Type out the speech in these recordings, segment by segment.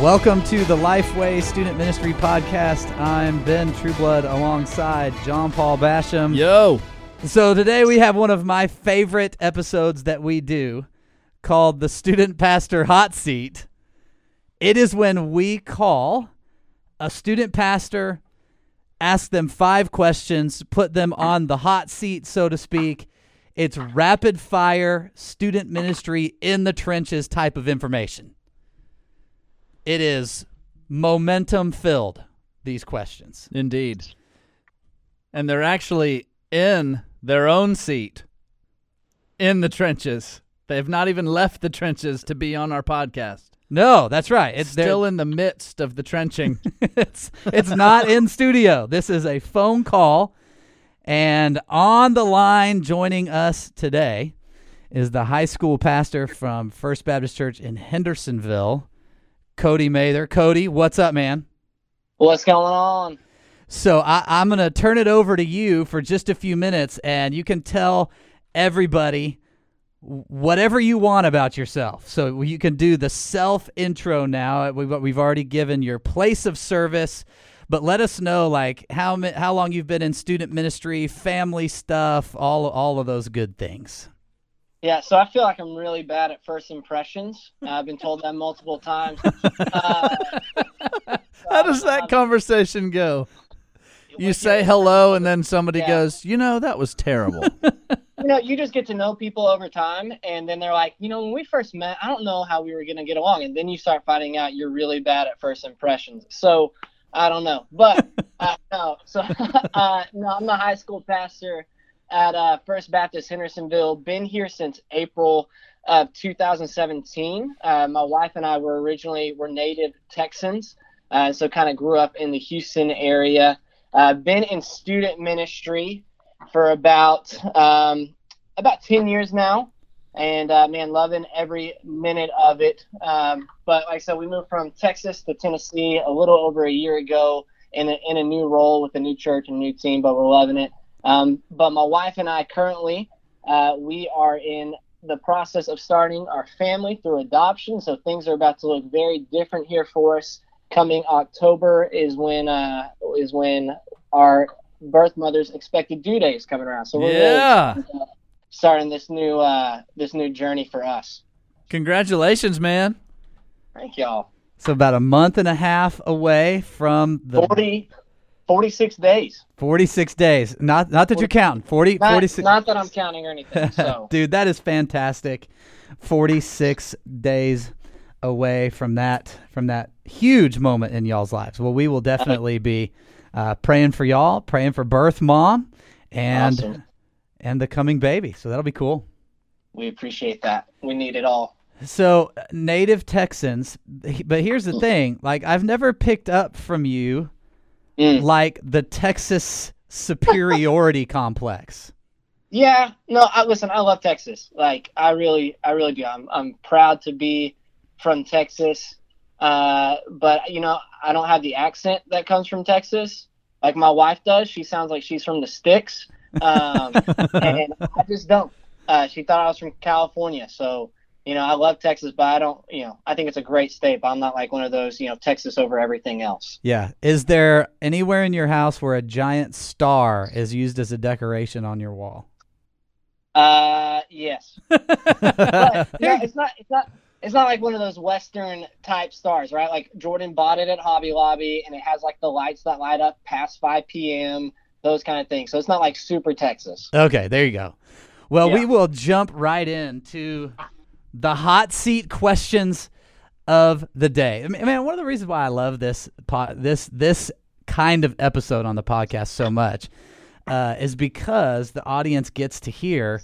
Welcome to the Lifeway Student Ministry Podcast. I'm Ben Trueblood alongside John Paul Basham. Yo. So today we have one of my favorite episodes that we do called the Student Pastor Hot Seat. It is when we call a student pastor, ask them five questions, put them on the hot seat, so to speak. It's rapid fire student ministry in the trenches type of information. It is momentum filled, these questions. Indeed. And they're actually in their own seat in the trenches. They have not even left the trenches to be on our podcast. No, that's right. It's still in the midst of the trenching. it's it's not in studio. This is a phone call and on the line joining us today is the high school pastor from First Baptist Church in Hendersonville, Cody Mather. Cody, what's up, man? What's going on? So I, I'm going to turn it over to you for just a few minutes, and you can tell everybody whatever you want about yourself. So you can do the self intro now. Uh, we've, we've already given your place of service, but let us know like how how long you've been in student ministry, family stuff, all all of those good things. Yeah, so I feel like I'm really bad at first impressions. I've been told that multiple times. Uh, How does that conversation go? You say hello, and then somebody Yeah. goes, "You know, that was terrible." you know, you just get to know people over time, and then they're like, you know, when we first met, I don't know how we were gonna get along, and then you start finding out you're really bad at first impressions. So I don't know, but uh, no. So uh, no, I'm the high school pastor at uh, First Baptist Hendersonville. Been here since April of 2017. Uh, my wife and I were originally were native Texans, uh, so kind of grew up in the Houston area. Uh, been in student ministry for about um, about 10 years now and uh, man loving every minute of it um, but like i said we moved from texas to tennessee a little over a year ago in a, in a new role with a new church and new team but we're loving it um, but my wife and i currently uh, we are in the process of starting our family through adoption so things are about to look very different here for us coming october is when uh, is when our birth mother's expected due date is coming around so we're really yeah. starting this new uh this new journey for us. Congratulations, man. Thank y'all. So about a month and a half away from the 40 46 days. 46 days. Not not that you're counting. 40 Not, 46 not that I'm counting or anything. So Dude, that is fantastic. 46 days away from that from that huge moment in y'all's lives. Well, we will definitely be uh, praying for y'all, praying for birth mom and Awesome. and the coming baby. So that'll be cool. we appreciate that. We need it all. So, uh, native Texans, but here's the thing, like I've never picked up from you Mm. like the Texas superiority complex. Yeah, no, I listen, I love Texas. Like I really I really do. I'm I'm proud to be from Texas. Uh, but you know, I don't have the accent that comes from Texas. Like my wife does. She sounds like she's from the sticks. Um, and I just don't. Uh, she thought I was from California, so you know I love Texas, but I don't. You know, I think it's a great state, but I'm not like one of those. You know, Texas over everything else. Yeah. Is there anywhere in your house where a giant star is used as a decoration on your wall? Uh, yes, but yeah, it's not. It's not. It's not like one of those Western type stars, right? Like Jordan bought it at Hobby Lobby, and it has like the lights that light up past 5 p.m. Those kind of things. So it's not like super Texas. Okay, there you go. Well, Yeah. we will jump right into the hot seat questions of the day. I mean, man, one of the reasons why I love this po- this this kind of episode on the podcast so much uh, is because the audience gets to hear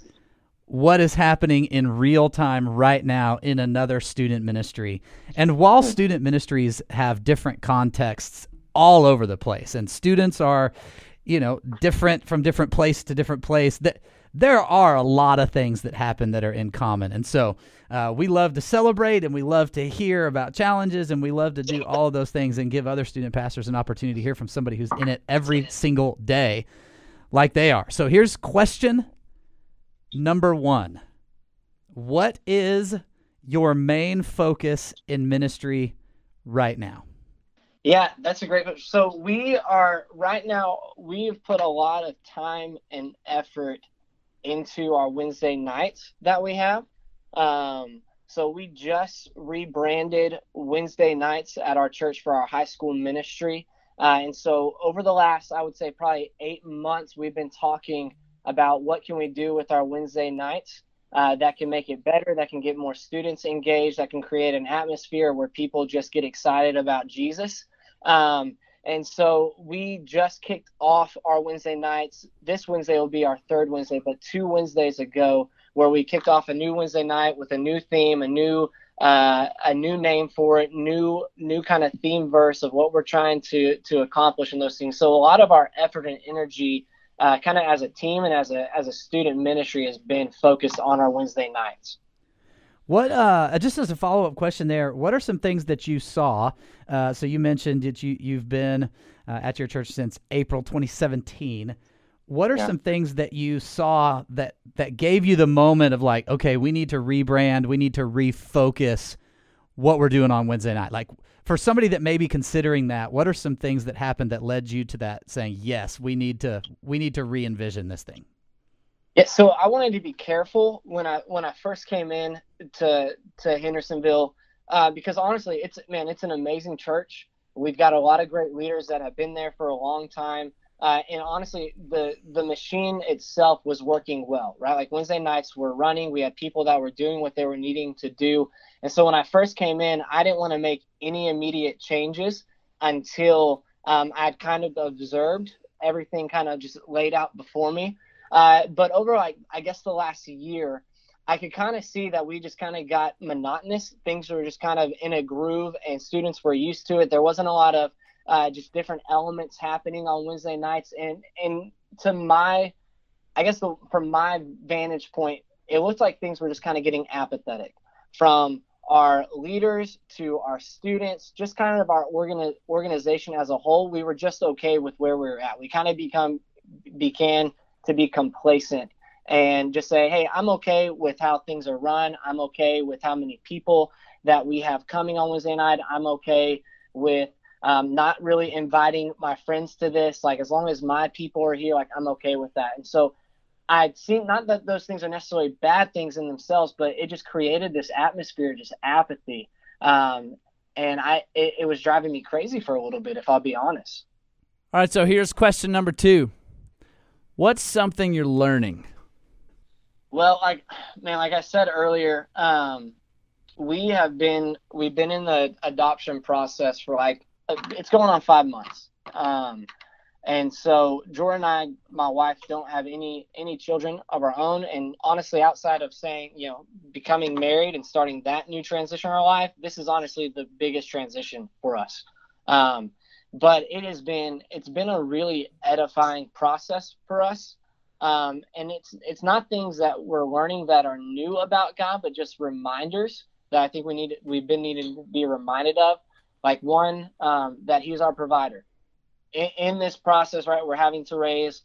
what is happening in real time right now in another student ministry. And while student ministries have different contexts all over the place, and students are, you know, different from different place to different place, that there are a lot of things that happen that are in common. And so uh, we love to celebrate and we love to hear about challenges and we love to do all of those things and give other student pastors an opportunity to hear from somebody who's in it every single day like they are. So here's question number one What is your main focus in ministry right now? Yeah, that's a great question. So we are right now. We've put a lot of time and effort into our Wednesday nights that we have. Um, so we just rebranded Wednesday nights at our church for our high school ministry. Uh, and so over the last, I would say, probably eight months, we've been talking about what can we do with our Wednesday nights uh, that can make it better, that can get more students engaged, that can create an atmosphere where people just get excited about Jesus. Um, and so we just kicked off our Wednesday nights. This Wednesday will be our third Wednesday, but two Wednesdays ago, where we kicked off a new Wednesday night with a new theme, a new uh, a new name for it, new new kind of theme verse of what we're trying to to accomplish in those things. So a lot of our effort and energy, uh, kind of as a team and as a as a student ministry, has been focused on our Wednesday nights. What uh, just as a follow up question there, what are some things that you saw? Uh, so you mentioned that you you've been uh, at your church since April 2017. What are yeah. some things that you saw that that gave you the moment of like, okay, we need to rebrand, we need to refocus what we're doing on Wednesday night? Like for somebody that may be considering that, what are some things that happened that led you to that saying, yes, we need to we need to re-envision this thing? Yeah, so I wanted to be careful when I when I first came in to to Hendersonville uh, because honestly, it's man, it's an amazing church. We've got a lot of great leaders that have been there for a long time. Uh, and honestly, the the machine itself was working well, right? Like Wednesday nights were running. We had people that were doing what they were needing to do. And so when I first came in, I didn't want to make any immediate changes until um, I'd kind of observed everything kind of just laid out before me. Uh, but over like I guess the last year, I could kind of see that we just kind of got monotonous. Things were just kind of in a groove, and students were used to it. There wasn't a lot of uh, just different elements happening on Wednesday nights. And and to my, I guess the, from my vantage point, it looked like things were just kind of getting apathetic from our leaders to our students, just kind of our organi- organization as a whole. We were just okay with where we were at. We kind of become began to be complacent and just say, hey, I'm okay with how things are run. I'm okay with how many people that we have coming on Wednesday night. I'm okay with um, not really inviting my friends to this. Like as long as my people are here, like I'm okay with that. And so I'd seen not that those things are necessarily bad things in themselves, but it just created this atmosphere, just apathy. Um, and I it, it was driving me crazy for a little bit, if I'll be honest. All right, so here's question number two. What's something you're learning? Well, like man, like I said earlier, um, we have been we've been in the adoption process for like it's going on five months. Um, and so Jordan and I, my wife, don't have any any children of our own. And honestly, outside of saying, you know, becoming married and starting that new transition in our life, this is honestly the biggest transition for us. Um, but it has been it's been a really edifying process for us. Um, and it's it's not things that we're learning that are new about God, but just reminders that I think we need we've been needing to be reminded of like one, um, that he's our provider. In, in this process, right, we're having to raise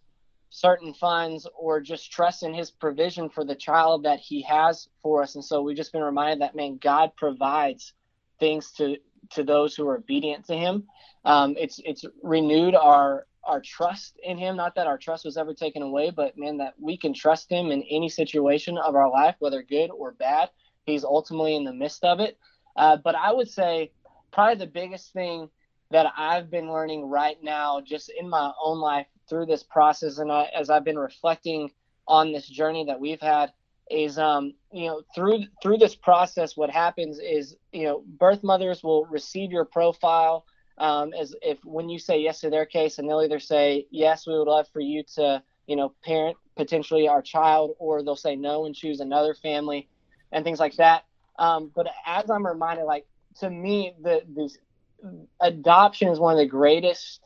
certain funds or just trust in his provision for the child that he has for us. And so we've just been reminded that man, God provides things to to those who are obedient to him. Um, it's it's renewed our our trust in him. Not that our trust was ever taken away, but man, that we can trust him in any situation of our life, whether good or bad. He's ultimately in the midst of it. Uh, but I would say probably the biggest thing that I've been learning right now, just in my own life through this process, and I, as I've been reflecting on this journey that we've had, is um, you know through through this process, what happens is you know birth mothers will receive your profile um, as if when you say yes to their case, and they'll either say yes, we would love for you to you know parent potentially our child, or they'll say no and choose another family, and things like that. Um, but as I'm reminded, like to me, the this adoption is one of the greatest,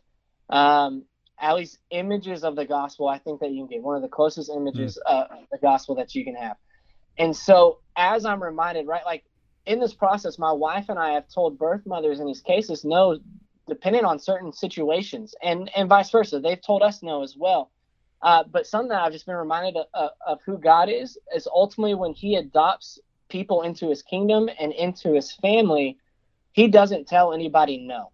um, at least images of the gospel. I think that you can get one of the closest images mm. uh, of the gospel that you can have. And so, as I'm reminded, right, like in this process, my wife and I have told birth mothers in these cases no, depending on certain situations, and and vice versa. They've told us no as well. Uh, but something that I've just been reminded of, of, of who God is is ultimately when He adopts people into his kingdom and into his family, he doesn't tell anybody no,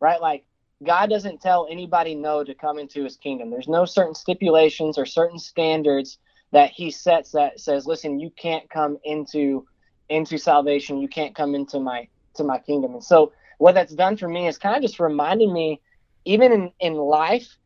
right? Like God doesn't tell anybody no to come into his kingdom. There's no certain stipulations or certain standards that he sets that says, listen, you can't come into into salvation. You can't come into my to my kingdom. And so what that's done for me is kind of just reminded me, even in, in life,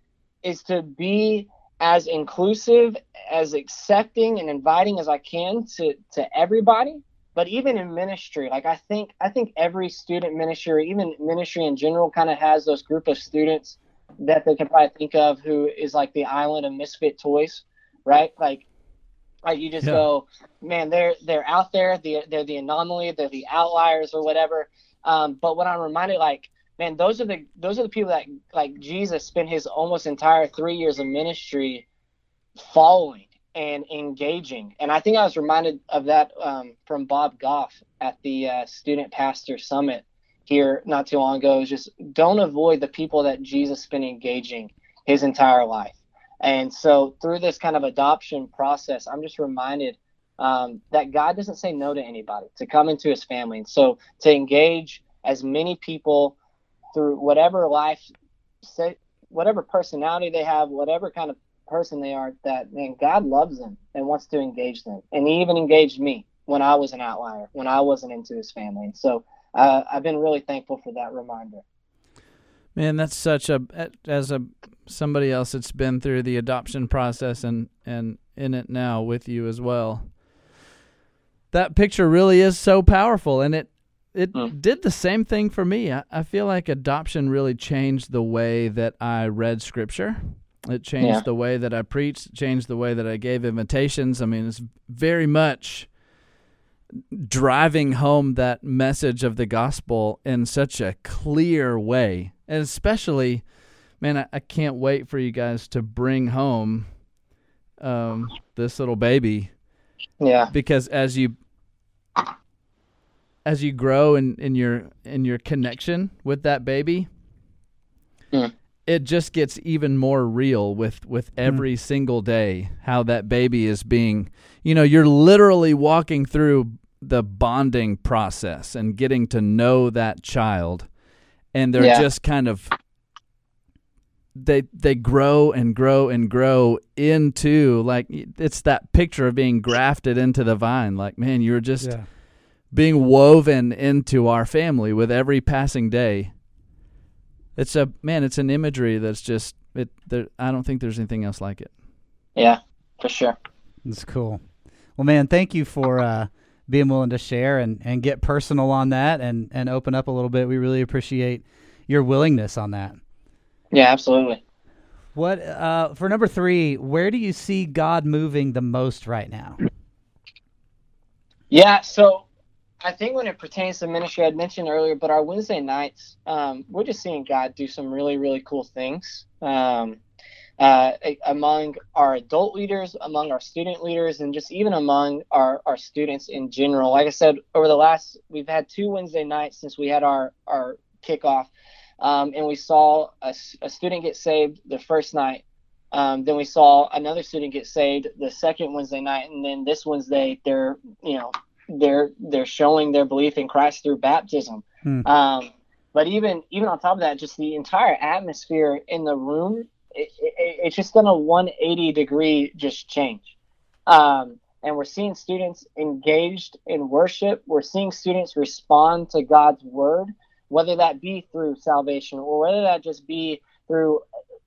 is to be as inclusive, as accepting and inviting as I can to to everybody. But even in ministry, like I think I think every student ministry or even ministry in general kind of has those group of students that they can probably think of who is like the island of misfit toys, right? Like like you just yeah. go, man, they're they're out there, the, they're the anomaly, they're the outliers or whatever. Um, but what I'm reminded, like, man, those are the those are the people that like Jesus spent his almost entire three years of ministry following and engaging. And I think I was reminded of that um, from Bob Goff at the uh, Student Pastor Summit here not too long ago. Is just don't avoid the people that Jesus spent engaging his entire life. And so through this kind of adoption process, I'm just reminded um, that God doesn't say no to anybody to come into his family. And so to engage as many people through whatever life, whatever personality they have, whatever kind of person they are that man god loves them and wants to engage them. And he even engaged me when i was an outlier when i wasn't into his family. And so uh, i've been really thankful for that reminder man that's such a as a somebody else that's been through the adoption process and and in it now with you as well that picture really is so powerful and it it mm. did the same thing for me I, I feel like adoption really changed the way that i read scripture it changed yeah. the way that I preached, changed the way that I gave invitations. I mean, it's very much driving home that message of the gospel in such a clear way. And especially, man, I, I can't wait for you guys to bring home um, this little baby. Yeah. Because as you as you grow in, in your in your connection with that baby, mm it just gets even more real with with hmm. every mm. single day how that baby is being you know you're literally walking through the bonding process and getting to know that child and they're yeah. just kind of they they grow and grow and grow into like it's that picture of being grafted into the vine like man you're just yeah. being woven into our family with every passing day it's a man. It's an imagery that's just it. There, I don't think there's anything else like it. Yeah, for sure. That's cool. Well, man, thank you for uh, being willing to share and, and get personal on that and, and open up a little bit. We really appreciate your willingness on that. Yeah, absolutely. What uh, for number three? Where do you see God moving the most right now? Yeah, so I think when it pertains to ministry, I'd mentioned earlier, but our Wednesday nights, um, we're just seeing God do some really, really cool things um, uh, among our adult leaders, among our student leaders, and just even among our, our students in general. Like I said, over the last, we've had two Wednesday nights since we had our, our kickoff, um, and we saw a, a, student get saved the first night. Um, then we saw another student get saved the second Wednesday night, and then this Wednesday, they're you know they're they're showing their belief in Christ through baptism. Hmm. Um, but even even on top of that, just the entire atmosphere in the room, it, it, it's just done a 180 degree just change. Um, and we're seeing students engaged in worship. We're seeing students respond to God's word, whether that be through salvation or whether that just be through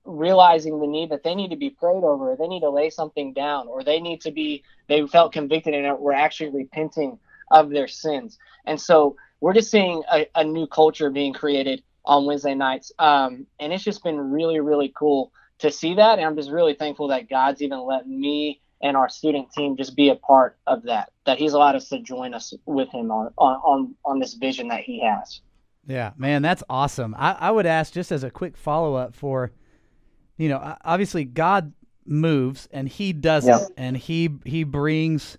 realizing the need that they need to be prayed over, they need to lay something down, or they need to be, they felt convicted and were actually repenting of their sins. And so we're just seeing a, a new culture being created on Wednesday nights. Um, and it's just been really, really cool to see that. And I'm just really thankful that God's even let me and our student team just be a part of that, that He's allowed us to join us with Him on, on, on this vision that He has. Yeah, man, that's awesome. I, I would ask just as a quick follow up for you know, obviously God moves and he does yeah. it and he he brings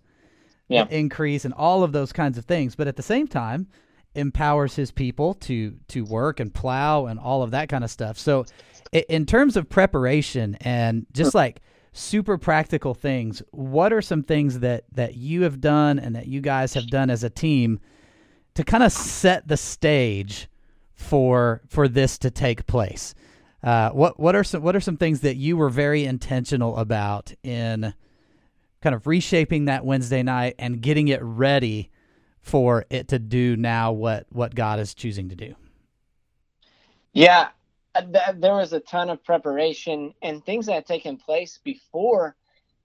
yeah. increase and all of those kinds of things, but at the same time empowers his people to to work and plow and all of that kind of stuff. So in terms of preparation and just like super practical things, what are some things that that you have done and that you guys have done as a team to kind of set the stage for for this to take place. Uh, what what are some what are some things that you were very intentional about in kind of reshaping that Wednesday night and getting it ready for it to do now what what God is choosing to do? Yeah, uh, th- there was a ton of preparation and things that had taken place before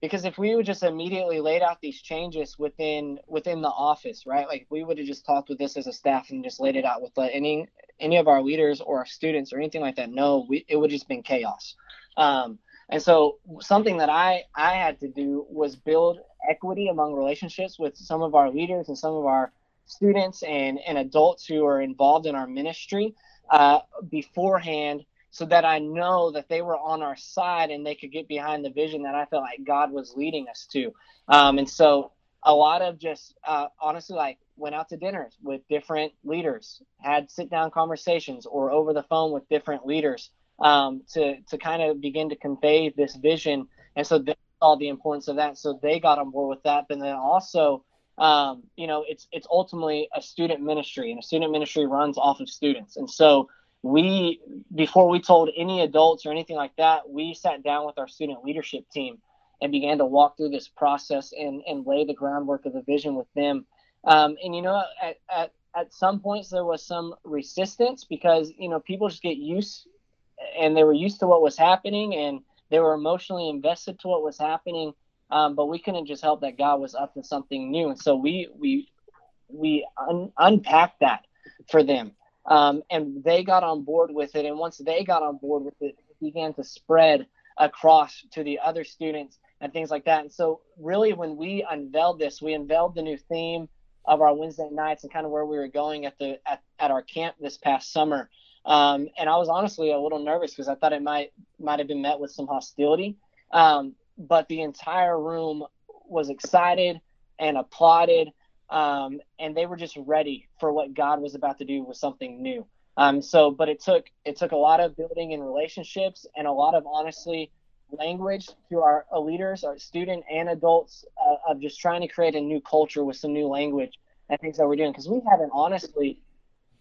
because if we would just immediately laid out these changes within within the office right? Like we would have just talked with this as a staff and just laid it out with any any of our leaders or our students or anything like that. No we, it would just been chaos. Um, and so something that i i had to do was build equity among relationships with some of our leaders and some of our students and and adults who are involved in our ministry uh, beforehand so that I know that they were on our side and they could get behind the vision that I felt like God was leading us to. Um, and so a lot of just uh, honestly like went out to dinners with different leaders, had sit down conversations or over the phone with different leaders um, to to kind of begin to convey this vision. And so they saw the importance of that, so they got on board with that. But then also, um, you know, it's it's ultimately a student ministry, and a student ministry runs off of students, and so we before we told any adults or anything like that we sat down with our student leadership team and began to walk through this process and, and lay the groundwork of the vision with them um, and you know at, at, at some points there was some resistance because you know people just get used and they were used to what was happening and they were emotionally invested to what was happening um, but we couldn't just help that god was up to something new and so we we we un- unpacked that for them um, and they got on board with it. And once they got on board with it, it began to spread across to the other students and things like that. And so, really, when we unveiled this, we unveiled the new theme of our Wednesday nights and kind of where we were going at the at, at our camp this past summer. Um, and I was honestly a little nervous because I thought it might might have been met with some hostility. Um, but the entire room was excited and applauded um, and they were just ready for what God was about to do with something new. Um, so, but it took it took a lot of building in relationships and a lot of honestly language to our uh, leaders, our student and adults, uh, of just trying to create a new culture with some new language and things that we're doing because we haven't honestly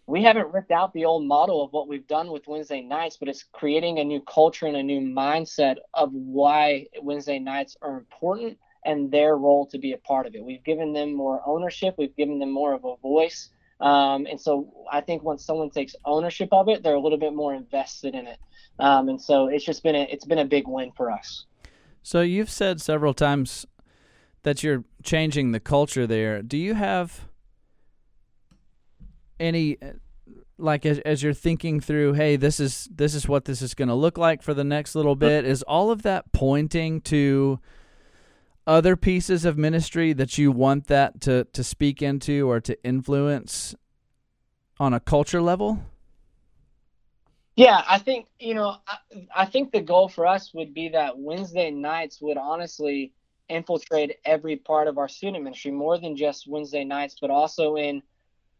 we haven't ripped out the old model of what we've done with Wednesday nights, but it's creating a new culture and a new mindset of why Wednesday nights are important and their role to be a part of it. We've given them more ownership, we've given them more of a voice. Um, and so I think once someone takes ownership of it, they're a little bit more invested in it. Um, and so it's just been a, it's been a big win for us. So you've said several times that you're changing the culture there. Do you have any like as, as you're thinking through hey this is this is what this is going to look like for the next little bit is all of that pointing to other pieces of ministry that you want that to to speak into or to influence on a culture level? Yeah, I think you know, I, I think the goal for us would be that Wednesday nights would honestly infiltrate every part of our student ministry more than just Wednesday nights, but also in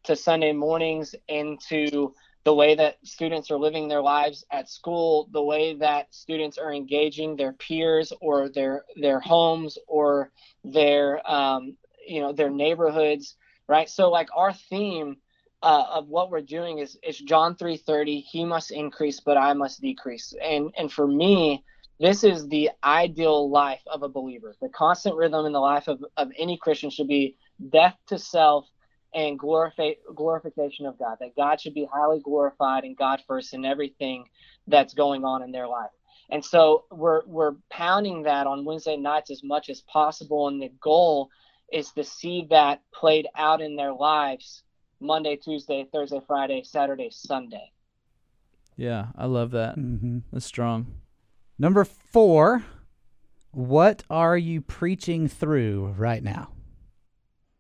to Sunday mornings into the way that students are living their lives at school, the way that students are engaging their peers or their their homes or their um, you know their neighborhoods, right? So like our theme uh, of what we're doing is is John three thirty. He must increase, but I must decrease. And and for me, this is the ideal life of a believer. The constant rhythm in the life of, of any Christian should be death to self and glorify, glorification of God, that God should be highly glorified and God first in everything that's going on in their life. And so we're we're pounding that on Wednesday nights as much as possible, and the goal is to see that played out in their lives Monday, Tuesday, Thursday, Friday, Saturday, Sunday. Yeah, I love that. Mm-hmm. That's strong. Number four, what are you preaching through right now?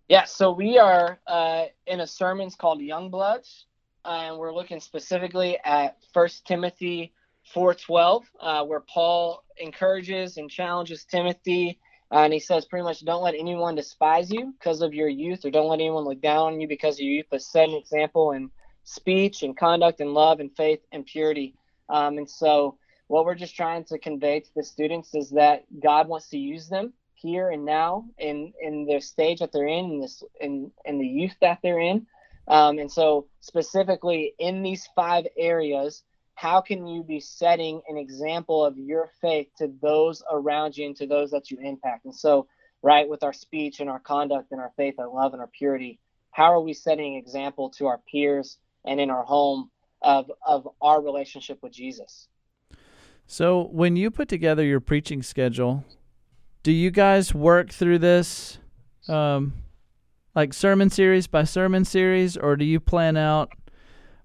Yeah, so we are uh, in a sermons called Young Bloods, and we're looking specifically at First Timothy 4:12, uh, where Paul encourages and challenges Timothy, uh, and he says pretty much, "Don't let anyone despise you because of your youth, or don't let anyone look down on you because of your youth, but set an example in speech and conduct and love and faith and purity." Um, and so, what we're just trying to convey to the students is that God wants to use them here and now in in the stage that they're in in this in in the youth that they're in Um, and so, specifically in these five areas, how can you be setting an example of your faith to those around you and to those that you impact? And so, right, with our speech and our conduct and our faith, our love and our purity, how are we setting example to our peers and in our home of, of our relationship with Jesus? So, when you put together your preaching schedule, do you guys work through this um, like sermon series by sermon series, or do you plan out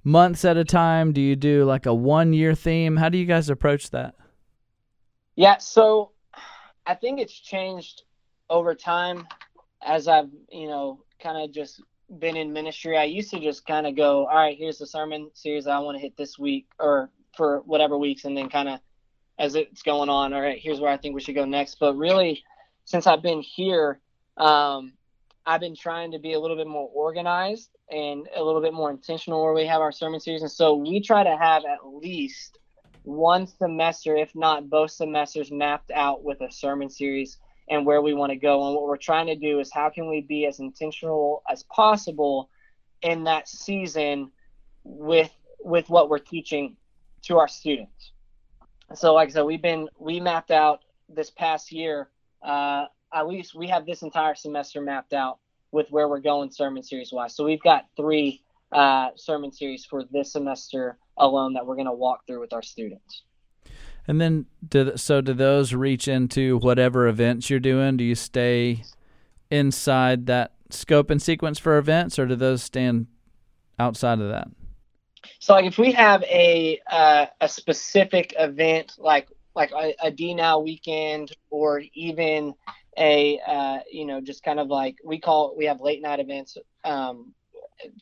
months at a time? Do you do like a one year theme? How do you guys approach that? Yeah, so I think it's changed over time as I've, you know, kind of just been in ministry. I used to just kind of go, all right, here's the sermon series I want to hit this week or for whatever weeks, and then kind of as it's going on, all right, here's where I think we should go next. But really, since I've been here, um, I've been trying to be a little bit more organized and a little bit more intentional where we have our sermon series. And so we try to have at least one semester, if not both semesters, mapped out with a sermon series and where we want to go. And what we're trying to do is how can we be as intentional as possible in that season with with what we're teaching to our students. So, like I said, we've been we mapped out this past year. Uh, at least we have this entire semester mapped out with where we're going sermon series wise. So we've got three uh, sermon series for this semester alone that we're going to walk through with our students. And then, do, so do those reach into whatever events you're doing? Do you stay inside that scope and sequence for events, or do those stand outside of that? So, like, if we have a uh, a specific event, like like a, a D now weekend, or even a uh, you know just kind of like we call we have late night events um,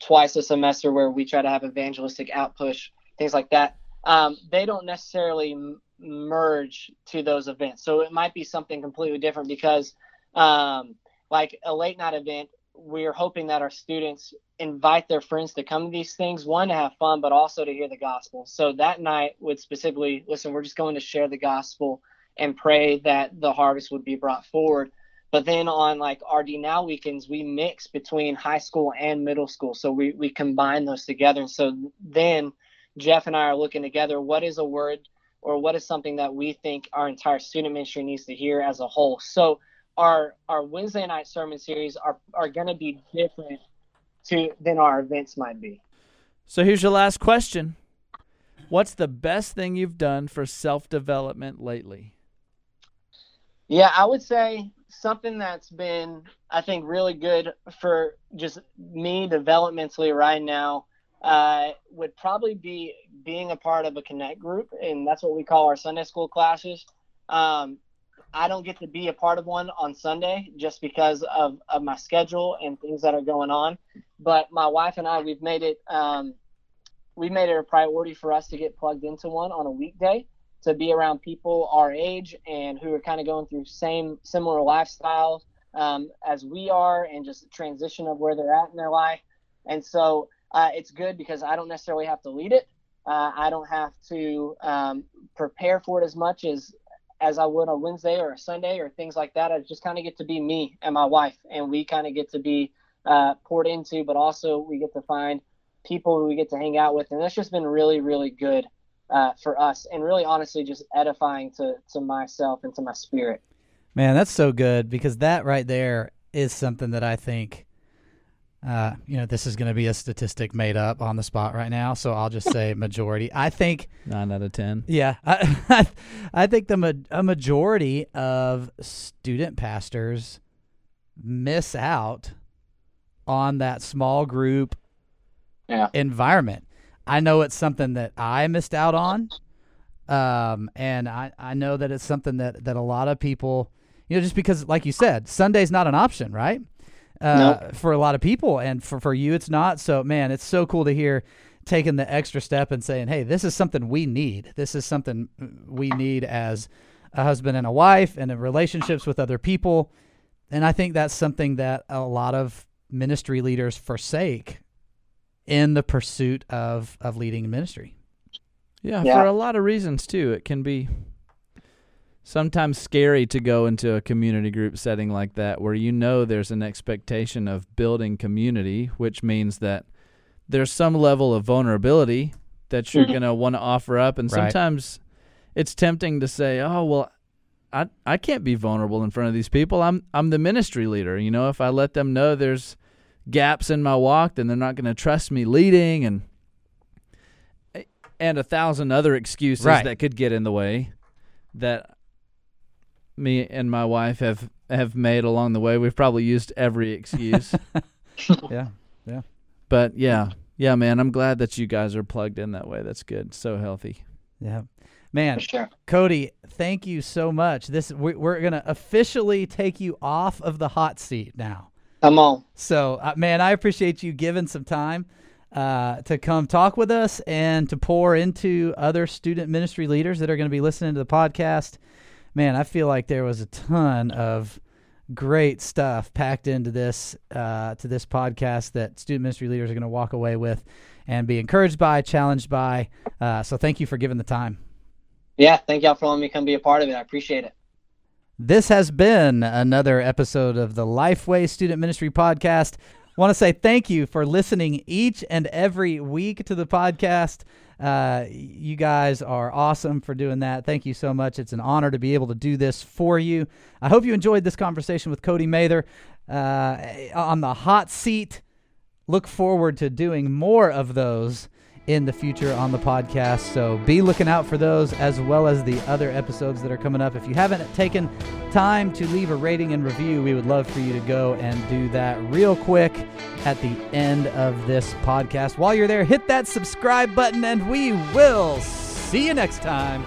twice a semester where we try to have evangelistic outpush things like that. Um, they don't necessarily m- merge to those events, so it might be something completely different because um, like a late night event we're hoping that our students invite their friends to come to these things one to have fun but also to hear the gospel. So that night would specifically listen we're just going to share the gospel and pray that the harvest would be brought forward. But then on like our D now weekends we mix between high school and middle school. So we, we combine those together. And so then jeff and i are looking together what is a word or what is something that we think our entire student ministry needs to hear as a whole? So our our Wednesday night sermon series are are going to be different to than our events might be. So here's your last question. What's the best thing you've done for self-development lately? Yeah, I would say something that's been I think really good for just me developmentally right now uh, would probably be being a part of a connect group, and that's what we call our Sunday school classes. Um, I don't get to be a part of one on Sunday just because of, of my schedule and things that are going on. But my wife and I, we've made it um, we made it a priority for us to get plugged into one on a weekday to be around people our age and who are kind of going through same similar lifestyles um, as we are and just the transition of where they're at in their life. And so uh, it's good because I don't necessarily have to lead it. Uh, I don't have to um, prepare for it as much as as I would on Wednesday or a Sunday or things like that. I just kind of get to be me and my wife, and we kind of get to be uh, poured into, but also we get to find people we get to hang out with, and that's just been really, really good uh, for us, and really, honestly, just edifying to to myself and to my spirit. Man, that's so good because that right there is something that I think uh, you know, this is going to be a statistic made up on the spot right now, so I'll just say majority. I think nine out of ten. Yeah, I, I think the ma- a majority of student pastors miss out on that small group yeah. environment. I know it's something that I missed out on, um, and I, I know that it's something that that a lot of people, you know, just because, like you said, Sunday's not an option, right? Uh, nope. for a lot of people, and for for you, it's not. So, man, it's so cool to hear taking the extra step and saying, "Hey, this is something we need. This is something we need as a husband and a wife, and in relationships with other people." And I think that's something that a lot of ministry leaders forsake in the pursuit of of leading ministry. Yeah, yeah, for a lot of reasons too. It can be sometimes scary to go into a community group setting like that where you know there's an expectation of building community, which means that there's some level of vulnerability that you're Mhm. going to want to offer up and Right. sometimes it's tempting to say, "Oh, well, I I can't be vulnerable in front of these people. I'm I'm the ministry leader, you know, if I let them know there's gaps in my walk, then they're not going to trust me leading and and a thousand other excuses Right. that could get in the way that me and my wife have have made along the way. We've probably used every excuse. yeah. Yeah. But yeah. Yeah, man, I'm glad that you guys are plugged in that way. That's good. So healthy. Yeah. Man, sure. Cody, thank you so much. This we, we're going to officially take you off of the hot seat now. I'm on. So, uh, man, I appreciate you giving some time uh, to come talk with us and to pour into other student ministry leaders that are going to be listening to the podcast. Man, I feel like there was a ton of great stuff packed into this uh, to this podcast that student ministry leaders are going to walk away with and be encouraged by, challenged by. Uh, so, thank you for giving the time. Yeah, thank y'all for letting me come be a part of it. I appreciate it. This has been another episode of the Lifeway Student Ministry Podcast. Want to say thank you for listening each and every week to the podcast. Uh, you guys are awesome for doing that. Thank you so much. It's an honor to be able to do this for you. I hope you enjoyed this conversation with Cody Mather uh, on the hot seat. Look forward to doing more of those in the future on the podcast. So be looking out for those as well as the other episodes that are coming up. If you haven't taken time to leave a rating and review, we would love for you to go and do that real quick at the end of this podcast. While you're there, hit that subscribe button and we will see you next time.